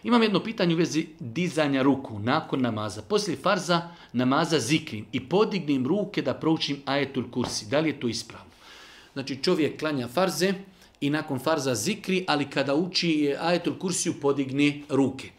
Speaker 1: Imam jedno pitanje u vezi dizanja ruku nakon namaza. Poslije farza namaza zikrim i podignim ruke da proučim ajetul kursi. Da li je to ispravno? Znači čovjek klanja farze i nakon farza zikri, ali kada uči ajetul kursiju podigne ruke.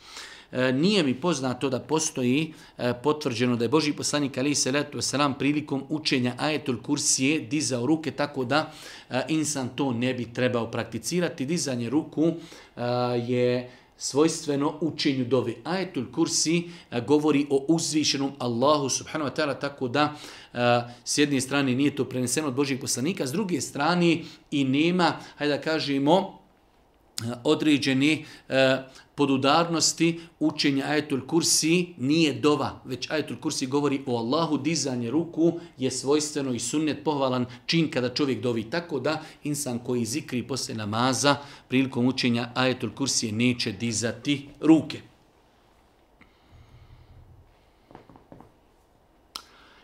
Speaker 1: E, nije mi poznato da postoji e, potvrđeno da je Boži poslanik Ali Seletu Selam prilikom učenja ajetul kursije dizao ruke tako da e, insan to ne bi trebao prakticirati. Dizanje ruku e, je svojstveno učenju dove. Ajetul Kursi eh, govori o uzvišenom Allahu subhanahu wa ta'ala tako da a, eh, s jedne strane nije to preneseno od Božijeg poslanika, s druge strane i nema, hajde da kažemo, eh, određene a, podudarnosti učenja ajetul kursi nije dova, već ajetul kursi govori o Allahu, dizanje ruku je svojstveno i sunnet pohvalan čin kada čovjek dovi. Tako da insan koji zikri posle namaza prilikom učenja ajetul kursi neće dizati ruke.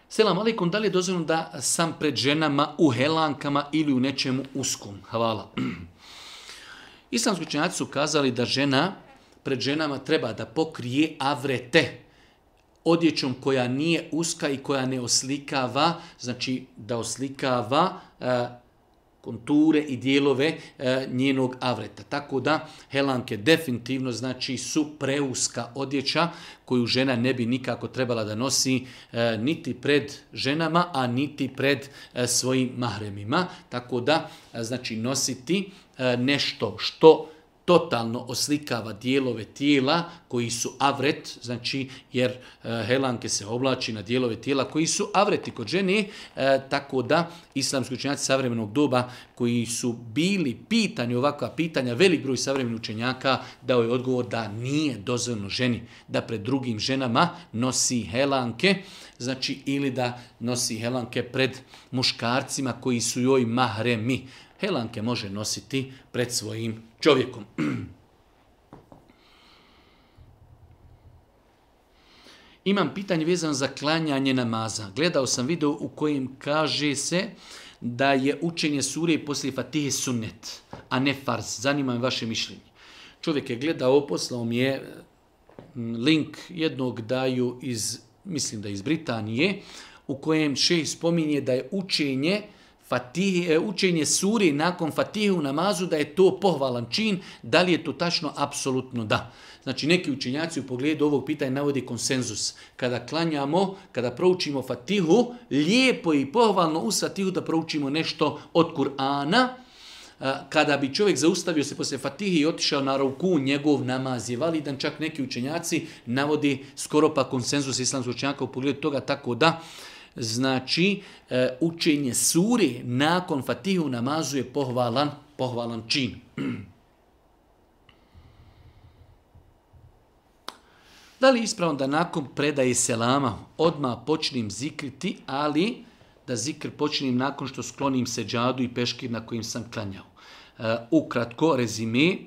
Speaker 1: Selam alaikum, da li je dozvoljeno da sam pred ženama u helankama ili u nečemu uskom? Hvala. Islamski učenjaci su kazali da žena pred ženama treba da pokrije avrete odjećom koja nije uska i koja ne oslikava, znači da oslikava e, konture i dijelove e, njenog avreta. Tako da helanke definitivno znači su preuska odjeća koju žena ne bi nikako trebala da nosi e, niti pred ženama, a niti pred e, svojim mahremima. Tako da e, znači nositi e, nešto što totalno oslikava dijelove tijela koji su avret, znači jer e, helanke se oblači na dijelove tijela koji su avreti kod žene, e, tako da islamski učenjaci savremenog doba koji su bili pitanje ovakva pitanja, velik broj savremenih učenjaka dao je odgovor da nije dozvoljno ženi da pred drugim ženama nosi helanke, znači ili da nosi helanke pred muškarcima koji su joj mahremi helanke može nositi pred svojim čovjekom. Imam pitanje vezano za klanjanje namaza. Gledao sam video u kojem kaže se da je učenje sure poslije Fatihe sunnet, a ne farz. Zanima me vaše mišljenje. Čovjek je gledao, poslao mi je link jednog daju iz, mislim da iz Britanije, u kojem še spominje da je učenje uh, fatih, e, učenje suri nakon fatihe u namazu da je to pohvalan čin, da li je to tačno? Apsolutno da. Znači neki učenjaci u pogledu ovog pitanja navodi konsenzus. Kada klanjamo, kada proučimo fatihu, lijepo i pohvalno u fatihu da proučimo nešto od Kur'ana, e, kada bi čovjek zaustavio se posle fatihi i otišao na ruku, njegov namaz je validan, čak neki učenjaci navodi skoro pa konsenzus islamskog učenjaka u pogledu toga, tako da znači e, učenje suri nakon fatihu namazu je pohvalan, pohvalan čin. Da li ispravno da nakon predaje selama odma počnem zikriti, ali da zikr počnem nakon što sklonim se džadu i peškir na kojim sam klanjao? E, ukratko, rezime,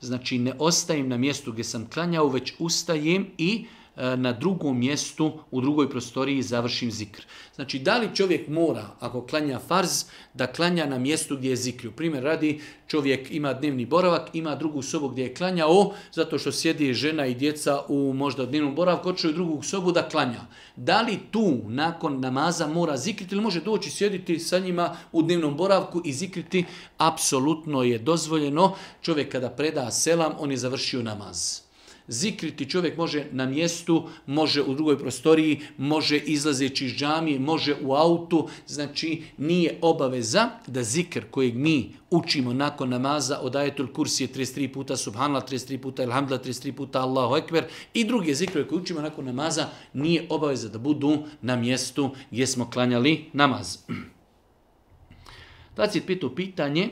Speaker 1: znači ne ostajem na mjestu gdje sam klanjao, već ustajem i... E, E, na drugom mjestu, u drugoj prostoriji završim zikr. Znači, da li čovjek mora, ako klanja farz, da klanja na mjestu gdje je zikrio? Primjer radi, čovjek ima dnevni boravak, ima drugu sobu gdje je klanjao, zato što sjedi žena i djeca u možda dnevnom boravku, očeo je drugu sobu da klanja. Da li tu, nakon namaza, mora zikriti ili može doći sjediti sa njima u dnevnom boravku i zikriti? Apsolutno je dozvoljeno. Čovjek kada preda selam, on je završio namaz. Zikriti čovjek može na mjestu, može u drugoj prostoriji, može izlazeći iz džamije, može u autu. Znači, nije obaveza da zikr kojeg mi učimo nakon namaza od ajetul kursije 33 puta subhanallah, 33 puta ilhamdla, 33 puta Allahu ekber i druge zikre koje učimo nakon namaza nije obaveza da budu na mjestu gdje smo klanjali namaz. 25. pitanje.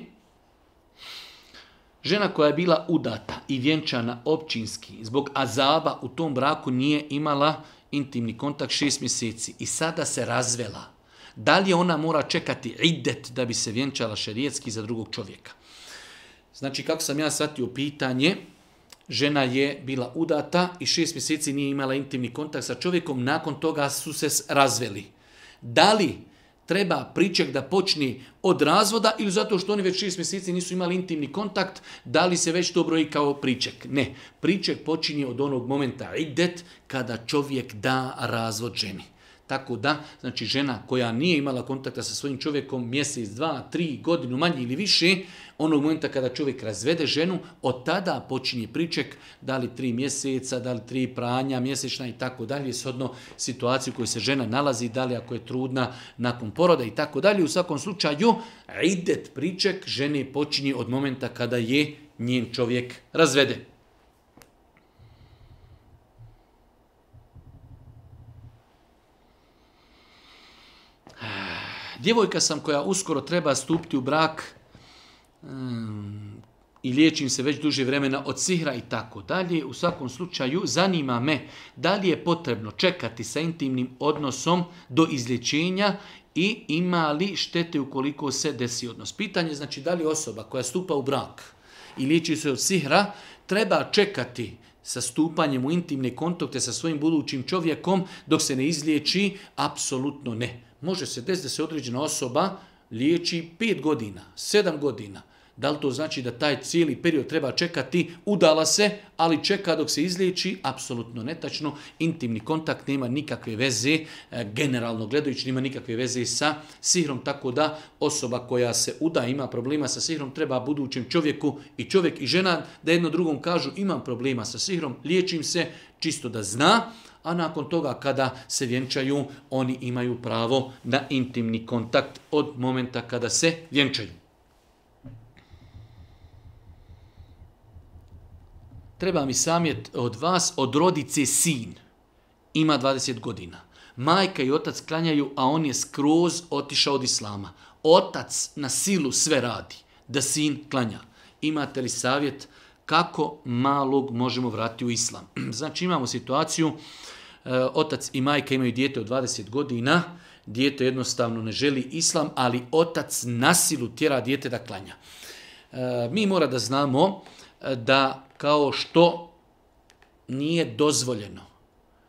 Speaker 1: Žena koja je bila udata i vjenčana općinski zbog azaba u tom braku nije imala intimni kontakt šest mjeseci i sada se razvela. Da li ona mora čekati idet da bi se vjenčala šerijetski za drugog čovjeka? Znači, kako sam ja shvatio pitanje, žena je bila udata i šest mjeseci nije imala intimni kontakt sa čovjekom, nakon toga su se razveli. Da li treba priček da počne od razvoda ili zato što oni već 6 mjeseci nisu imali intimni kontakt, da li se već to broji kao priček? Ne. Priček počinje od onog momenta idet kada čovjek da razvod ženi. Tako da, znači žena koja nije imala kontakta sa svojim čovjekom mjesec, dva, tri godinu, manje ili više, onog momenta kada čovjek razvede ženu, od tada počinje priček da li tri mjeseca, da li tri pranja mjesečna i tako dalje, shodno situaciju u kojoj se žena nalazi, da li ako je trudna nakon poroda i tako dalje. U svakom slučaju, idet priček žene počinje od momenta kada je njen čovjek razvede. djevojka sam koja uskoro treba stupiti u brak i liječim se već duže vremena od sihra i tako dalje. U svakom slučaju zanima me da li je potrebno čekati sa intimnim odnosom do izlječenja i ima li štete ukoliko se desi odnos. Pitanje je znači, da li osoba koja stupa u brak i liječi se od sihra treba čekati sa stupanjem u intimne kontakte sa svojim budućim čovjekom dok se ne izliječi? Apsolutno ne može se desiti da se određena osoba liječi 5 godina, 7 godina. Da li to znači da taj cijeli period treba čekati? Udala se, ali čeka dok se izliječi, apsolutno netačno. Intimni kontakt nema nikakve veze, e, generalno gledajući nema nikakve veze sa sihrom, tako da osoba koja se uda ima problema sa sihrom, treba budućem čovjeku i čovjek i žena da jedno drugom kažu imam problema sa sihrom, liječim se, čisto da zna, a nakon toga kada se vjenčaju, oni imaju pravo na intimni kontakt od momenta kada se vjenčaju. Treba mi samjet od vas, od rodice sin, ima 20 godina. Majka i otac klanjaju, a on je skroz otišao od islama. Otac na silu sve radi, da sin klanja. Imate li savjet kako malog možemo vratiti u islam? Znači imamo situaciju uh, Eh, otac i majka imaju dijete od 20 godina, dijete jednostavno ne želi islam, ali otac nasilu tjera dijete da klanja. Eh, mi mora da znamo eh, da kao što nije dozvoljeno,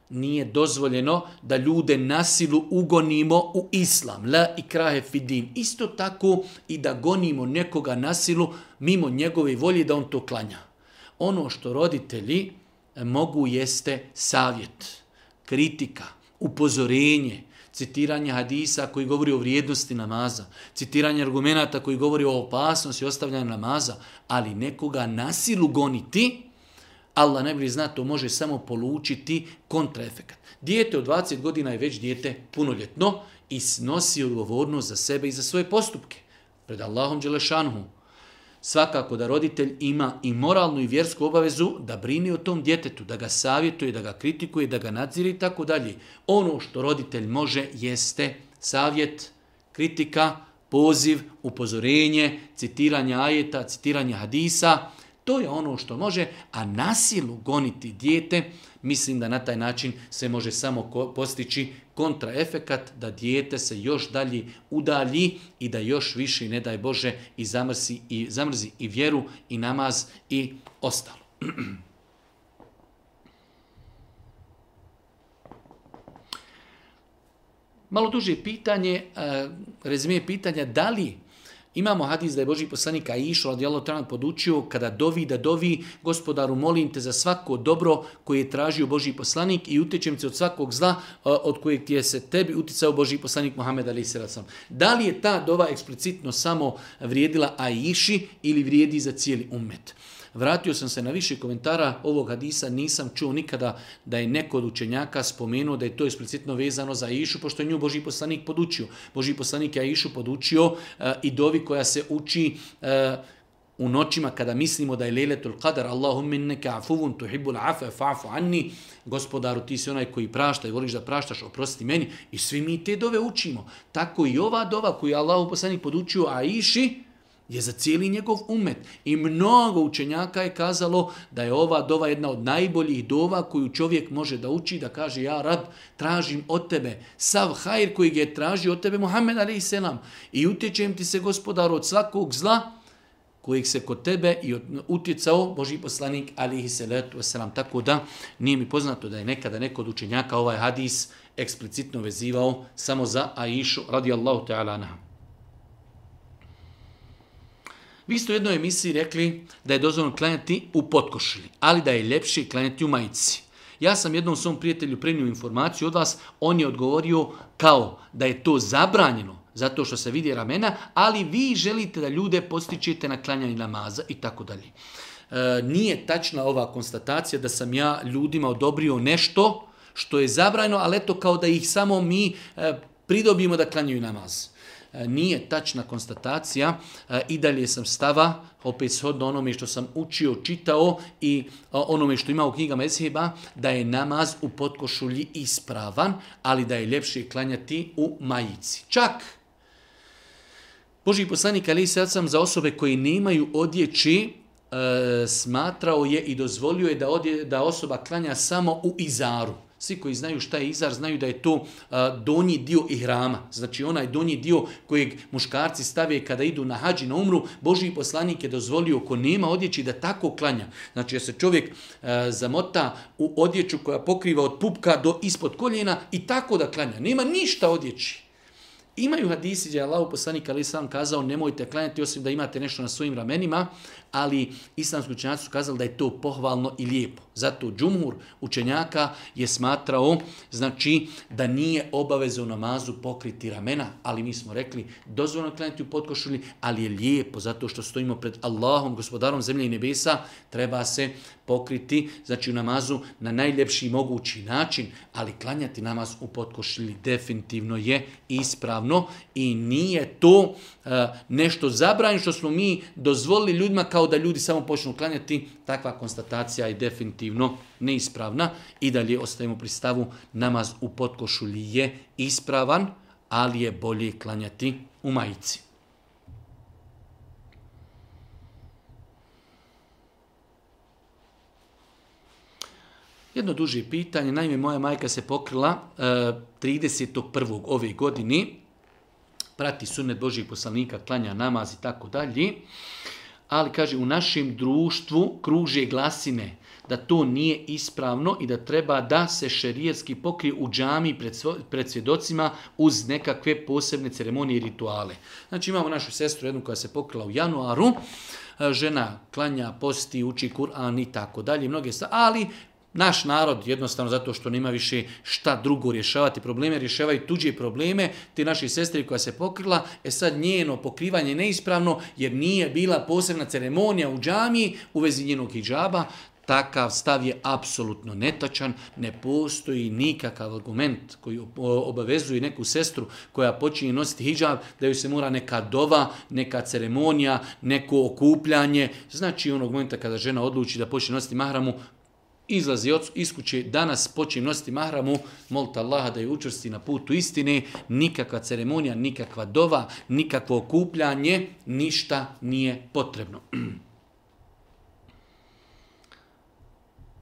Speaker 1: nije dozvoljeno da ljude nasilu ugonimo u islam, la i krahe fidin. Isto tako i da gonimo nekoga nasilu mimo njegove volje da on to klanja. Ono što roditelji mogu jeste savjet. Savjet kritika, upozorenje, citiranje hadisa koji govori o vrijednosti namaza, citiranje argumenata koji govori o opasnosti i ostavljanju namaza, ali nekoga nasilu goniti, Allah najbolji zna, to može samo polučiti kontraefekat. Dijete od 20 godina je već dijete punoljetno i snosi odgovornost za sebe i za svoje postupke. Pred Allahom Đelešanhu, svakako da roditelj ima i moralnu i vjersku obavezu da brini o tom djetetu, da ga savjetuje, da ga kritikuje, da ga nadziri i tako dalje. Ono što roditelj može jeste savjet, kritika, poziv, upozorenje, citiranje ajeta, citiranje hadisa. To je ono što može, a nasilu goniti djete, mislim da na taj način se može samo postići kontraefekat da dijete se još dalje udalji i da još više, ne daj Bože, i zamrzi i, zamrzi i vjeru i namaz i ostalo. Malo duže pitanje, eh, rezime pitanja, da li Imamo hadis da je Boži poslanik Aisha radijalahu ta'ala podučio kada dovi da dovi gospodaru molim te za svako dobro koje je tražio Boži poslanik i utečem se od svakog zla od kojeg ti je se tebi uticao Boži poslanik Muhammed Ali Sirasam. Da li je ta dova eksplicitno samo vrijedila Aishi ili vrijedi za cijeli umet? Vratio sam se na više komentara ovog hadisa, nisam čuo nikada da je neko od učenjaka spomenuo da je to eksplicitno vezano za Išu, pošto je nju Boži poslanik podučio. Boži poslanik je Išu podučio e, i dovi koja se uči e, u noćima kada mislimo da je Lejletul Qadar, Allahumme neka afuvun tuhibbul afe fa'afu anni, gospodaru ti si onaj koji prašta i voliš da praštaš, oprosti meni, i svi mi te dove učimo. Tako i ova dova koju je Allahu poslanik podučio Aishi, Iši, je za cijeli njegov umet. I mnogo učenjaka je kazalo da je ova dova jedna od najboljih dova koju čovjek može da uči, da kaže ja rab tražim od tebe sav hajr koji je tražio od tebe Muhammed Ali Selam i utječem ti se gospodar od svakog zla kojeg se kod tebe i utjecao Boži poslanik Ali Selatu Selam. Tako da nije mi poznato da je nekada neko od učenjaka ovaj hadis eksplicitno vezivao samo za Aishu radijallahu ta'ala anha. Vi ste u jednoj emisiji rekli da je dozvoljno klanjati u potkošili, ali da je ljepši klanjati u majici. Ja sam jednom svom prijatelju prenio informaciju od vas, on je odgovorio kao da je to zabranjeno zato što se vidi ramena, ali vi želite da ljude postičete na klanjanje namaza i tako dalje. E, nije tačna ova konstatacija da sam ja ljudima odobrio nešto što je zabranjeno, ali eto kao da ih samo mi e, pridobimo da klanjaju namaz. E, nije tačna konstatacija e, i dalje sam stava opet shodno onome što sam učio, čitao i e, onome što ima u knjigama Esheba, da je namaz u potkošulji ispravan, ali da je ljepše klanjati u majici. Čak Boži poslanik Ali Sad sam za osobe koje nemaju odjeći e, smatrao je i dozvolio je da, odje, da osoba klanja samo u izaru. Svi koji znaju šta je izar, znaju da je to donji dio ihrama. Znači onaj donji dio kojeg muškarci stave kada idu na hađi na umru, Boži poslanik je dozvolio ko nema odjeći da tako klanja. Znači da se čovjek zamota u odjeću koja pokriva od pupka do ispod koljena i tako da klanja. Nema ništa odjeći. Imaju hadisi gdje je Allah poslanik ali sam kazao nemojte klanjati osim da imate nešto na svojim ramenima, ali islamsku činjaci su kazali da je to pohvalno i lijepo. Zato džumhur učenjaka je smatrao znači da nije obavezo u namazu pokriti ramena, ali mi smo rekli dozvoljno klanjati u podkošulji, ali je lijepo zato što stojimo pred Allahom, gospodarom zemlje i nebesa, treba se pokriti znači u namazu na najljepši mogući način, ali klanjati namaz u podkošulji definitivno je ispravno i nije to uh, nešto zabranjeno što smo mi dozvolili ljudima kao da ljudi samo počnu klanjati, takva konstatacija je definitivno definitivno neispravna i dalje ostajemo pri stavu namaz u potkošulji je ispravan, ali je bolje klanjati u majici. Jedno duže pitanje, naime moja majka se pokrila e, 31. ove godine, prati sunet Božih poslanika, klanja namaz i tako dalje, ali kaže u našem društvu kruže glasine da to nije ispravno i da treba da se šerijerski pokrije u džami pred, pred svjedocima uz nekakve posebne ceremonije i rituale. Znači imamo našu sestru jednu koja se pokrila u januaru, e, žena klanja, posti, uči Kur'an i tako dalje, mnoge stvari, ali Naš narod jednostavno zato što nema više šta drugo rješavati probleme, rješavaju tuđe probleme, te naši sestri koja se pokrila, e sad njeno pokrivanje neispravno jer nije bila posebna ceremonija u džami u vezi njenog hijjaba, Takav stav je apsolutno netačan, ne postoji nikakav argument koji obavezuje neku sestru koja počinje nositi hijab, da joj se mora neka dova, neka ceremonija, neko okupljanje. Znači, onog momenta kada žena odluči da počne nositi mahramu, izlazi iz kuće, danas počne nositi mahramu, molite Allaha da je učvrsti na putu istine, nikakva ceremonija, nikakva dova, nikakvo okupljanje, ništa nije potrebno.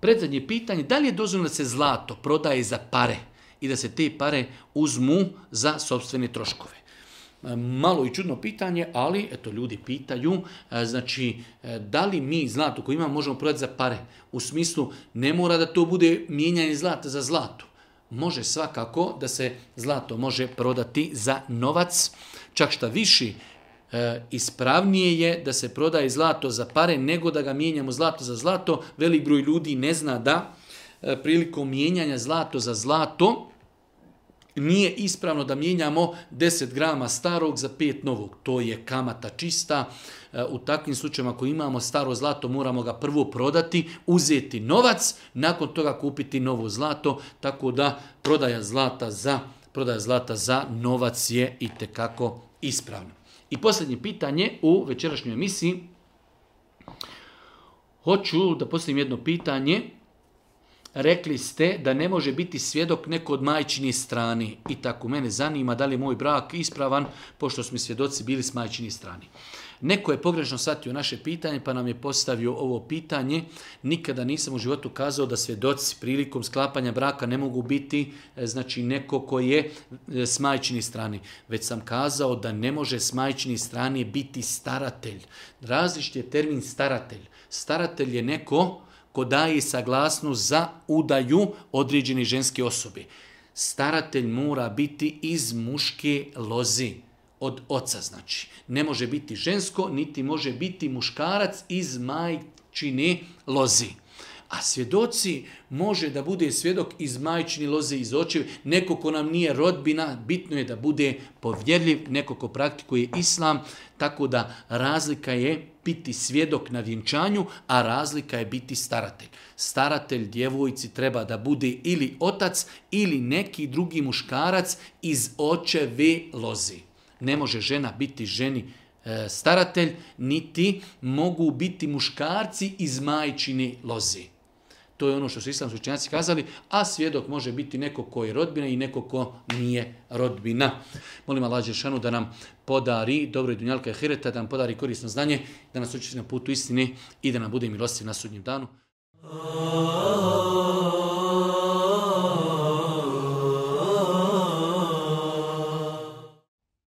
Speaker 1: predzadnje pitanje, da li je dozvoljeno da se zlato prodaje za pare i da se te pare uzmu za sobstvene troškove? E, malo i čudno pitanje, ali eto ljudi pitaju, e, znači e, da li mi zlato koje imamo možemo prodati za pare? U smislu ne mora da to bude mijenjanje zlata za zlato. Može svakako da se zlato može prodati za novac, čak šta više zlato. E, ispravnije je da se prodaje zlato za pare nego da ga mijenjamo zlato za zlato. Velik broj ljudi ne zna da e, prilikom mijenjanja zlato za zlato nije ispravno da mijenjamo 10 grama starog za 5 novog. To je kamata čista. E, u takvim slučajima ako imamo staro zlato moramo ga prvo prodati, uzeti novac, nakon toga kupiti novo zlato, tako da prodaja zlata za prodaja zlata za novac je i te kako ispravno. I posljednje pitanje u večerašnjoj emisiji. Hoću da postavim jedno pitanje. Rekli ste da ne može biti svjedok neko od majčini strani. I tako mene zanima da li je moj brak ispravan pošto smo svjedoci bili s majčini strani. Uh, Neko je pogrežno shvatio naše pitanje pa nam je postavio ovo pitanje. Nikada nisam u životu kazao da svjedoci prilikom sklapanja braka ne mogu biti e, znači neko koji je e, s majčini strani. Već sam kazao da ne može s majčini strani biti staratelj. Različit je termin staratelj. Staratelj je neko ko daje saglasnu za udaju određene ženske osobe. Staratelj mora biti iz muške lozi od oca znači. Ne može biti žensko, niti može biti muškarac iz majčine lozi. A svjedoci može da bude svjedok iz majčini loze iz očevi. Neko ko nam nije rodbina, bitno je da bude povjerljiv, neko ko praktikuje islam. Tako da razlika je biti svjedok na vjenčanju, a razlika je biti staratelj.
Speaker 2: Staratelj djevojci treba da bude ili otac ili neki drugi muškarac iz očeve lozi. Ne može žena biti ženi e, staratelj, niti mogu biti muškarci iz majčini lozi. To je ono što su islamski učenjaci kazali, a svjedok može biti neko ko je rodbina i neko ko nije rodbina. Molim Allah Žešanu da nam podari dobro i dunjalka i hireta, da nam podari korisno znanje, da nas učiti na putu istine i da nam bude milostiv na sudnjem danu. Oh, oh, oh.